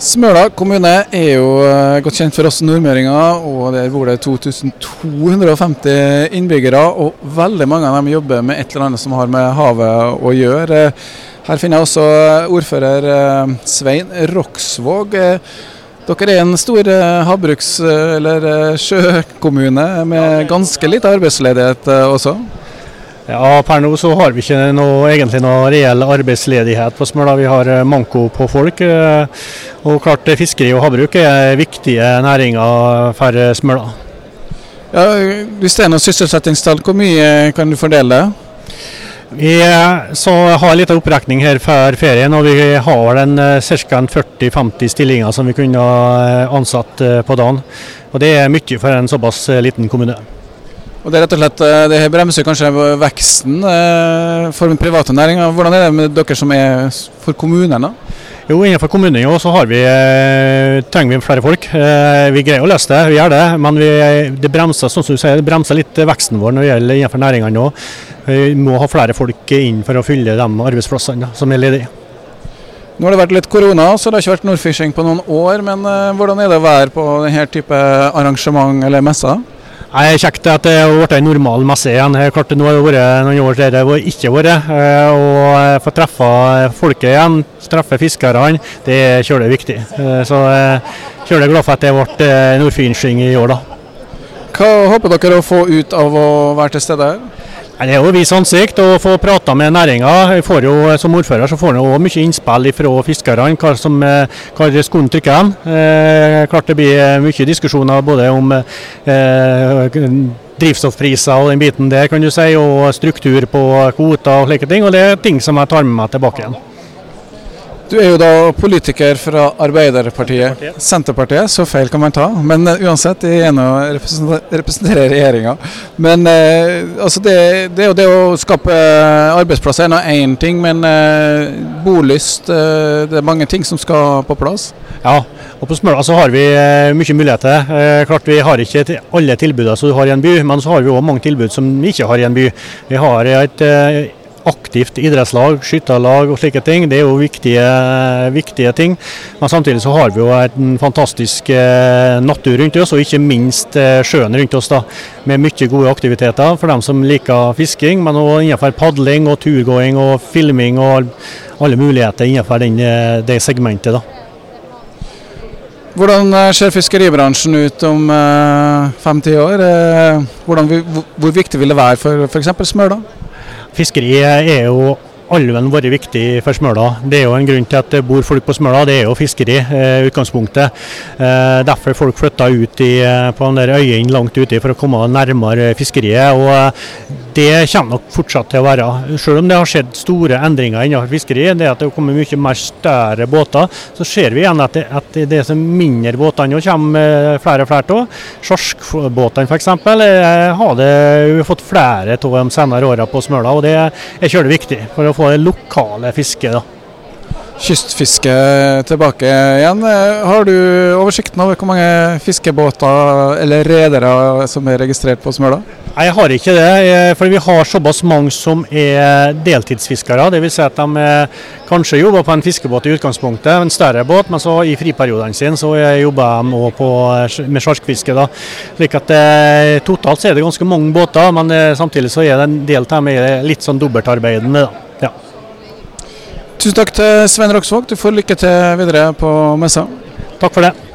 Smøla kommune er jo eh, godt kjent for oss nordmøringer, og der bor det 2250 innbyggere. Og veldig mange av dem jobber med et eller annet som har med havet å gjøre. Her finner jeg også ordfører eh, Svein Roksvåg. Dere er en stor eh, havbruks- eller sjøkommune med ganske lite arbeidsledighet også? Ja, Per nå så har vi ikke noe, egentlig noe reell arbeidsledighet på Smøla. Vi har eh, manko på folk. Eh, og klart eh, Fiskeri og havbruk er viktige næringer for Smøla. Ja, hvis det er noe sysselsettingstall, hvor mye kan du fordele? Vi så har litt opprekning her før ferien, og vi har ca. 40-50 stillinger som vi kunne ansatt på dagen. Og Det er mye for en såpass liten kommune. Og Det er rett og slett, eh, det bremser kanskje veksten eh, for den private næringa. Hvordan er det med dere som er for kommunene? Jo, Innenfor kommunen jo, så vi, eh, trenger vi flere folk. Vi greier å løse det, vi gjør det. Men vi, det bremser som du sier, det bremser litt veksten vår når det gjelder innenfor næringene nå. Vi må ha flere folk inn for å fylle de arbeidsplassene som er ledige. Nå har det vært litt korona, så det har ikke vært Nordfishing på noen år. Men hvordan er det å være på denne type arrangement eller messer? Det er kjekt at det har blitt en normal messe igjen. Klart Nå har det vært noen år der det ikke har vært. Eh, å få treffe folket igjen, treffe fiskerne, det er kjølig viktig. Eh, så jeg er glad for at det ble Nordfynsing i år, da. Hva håper dere å få ut av å være til stede her? Det er jo vist ansikt å få prata med næringa. Som ordfører så får en mye innspill fra fiskerne hva som, hva skoen trykker hen. Eh, klart det blir mye diskusjoner både om eh, drivstoffpriser og den biten der, kan du si, og struktur på kvoter og slike ting. Og det er ting som jeg tar med meg tilbake igjen. Du er jo da politiker fra Arbeiderpartiet. Senterpartiet, så feil kan man ta. Men uh, uansett, jeg er nå representerer regjeringa. Men uh, altså det, det, det, å skape arbeidsplasser er nå én ting, men uh, bolyst Det er mange ting som skal på plass. Ja, og på Smøla så har vi mye muligheter. klart Vi har ikke alle tilbudene som du har i en by, men så har vi òg mange tilbud som vi ikke har i en by. Vi har et aktivt idrettslag, skytterlag og slike ting. Det er jo viktige, viktige ting. Men samtidig så har vi jo en fantastisk eh, natur rundt oss, og ikke minst eh, sjøen rundt oss. da, Med mye gode aktiviteter for dem som liker fisking, men òg innenfor padling og turgåing og filming og alle muligheter innenfor den, eh, det segmentet. da. Hvordan ser fiskeribransjen ut om fem-ti år? Hvordan, hvor, viktig vil det være for f.eks. Smøla? Fiskeri er jo alven vært viktig for Smøla. Det er jo en grunn til at det bor folk på Smøla, det er jo fiskeri eh, utgangspunktet. Eh, derfor folk flytta ut i, eh, på den der øyene langt ute for å komme nærmere fiskeriet. og eh, det kommer nok fortsatt til å være. Selv om det har skjedd store endringer innenfor fiskeri, det at det kommer mye mer større båter, så ser vi igjen at det, at det som mindre båtene kommer flere og flere av. Sjarkbåtene f.eks. har det vi har fått flere av de senere årene på Smøla, og det er kjølig viktig for å få det lokale fisket. da kystfiske tilbake igjen. Har du oversikten over hvor mange fiskebåter eller redere som er registrert på Smøla? Nei, Jeg har ikke det, eh, for vi har såpass mange som er deltidsfiskere. Dvs. Si at de eh, kanskje jobber på en fiskebåt i utgangspunktet, en større båt, men så i friperiodene sine så jobber de også med sjarkfiske. Slik at eh, Totalt så er det ganske mange båter, men samtidig så er det en del av dem litt sånn dobbeltarbeidende. da. Tusen takk til Svein Roksvåg. Du får lykke til videre på messa. Takk for det.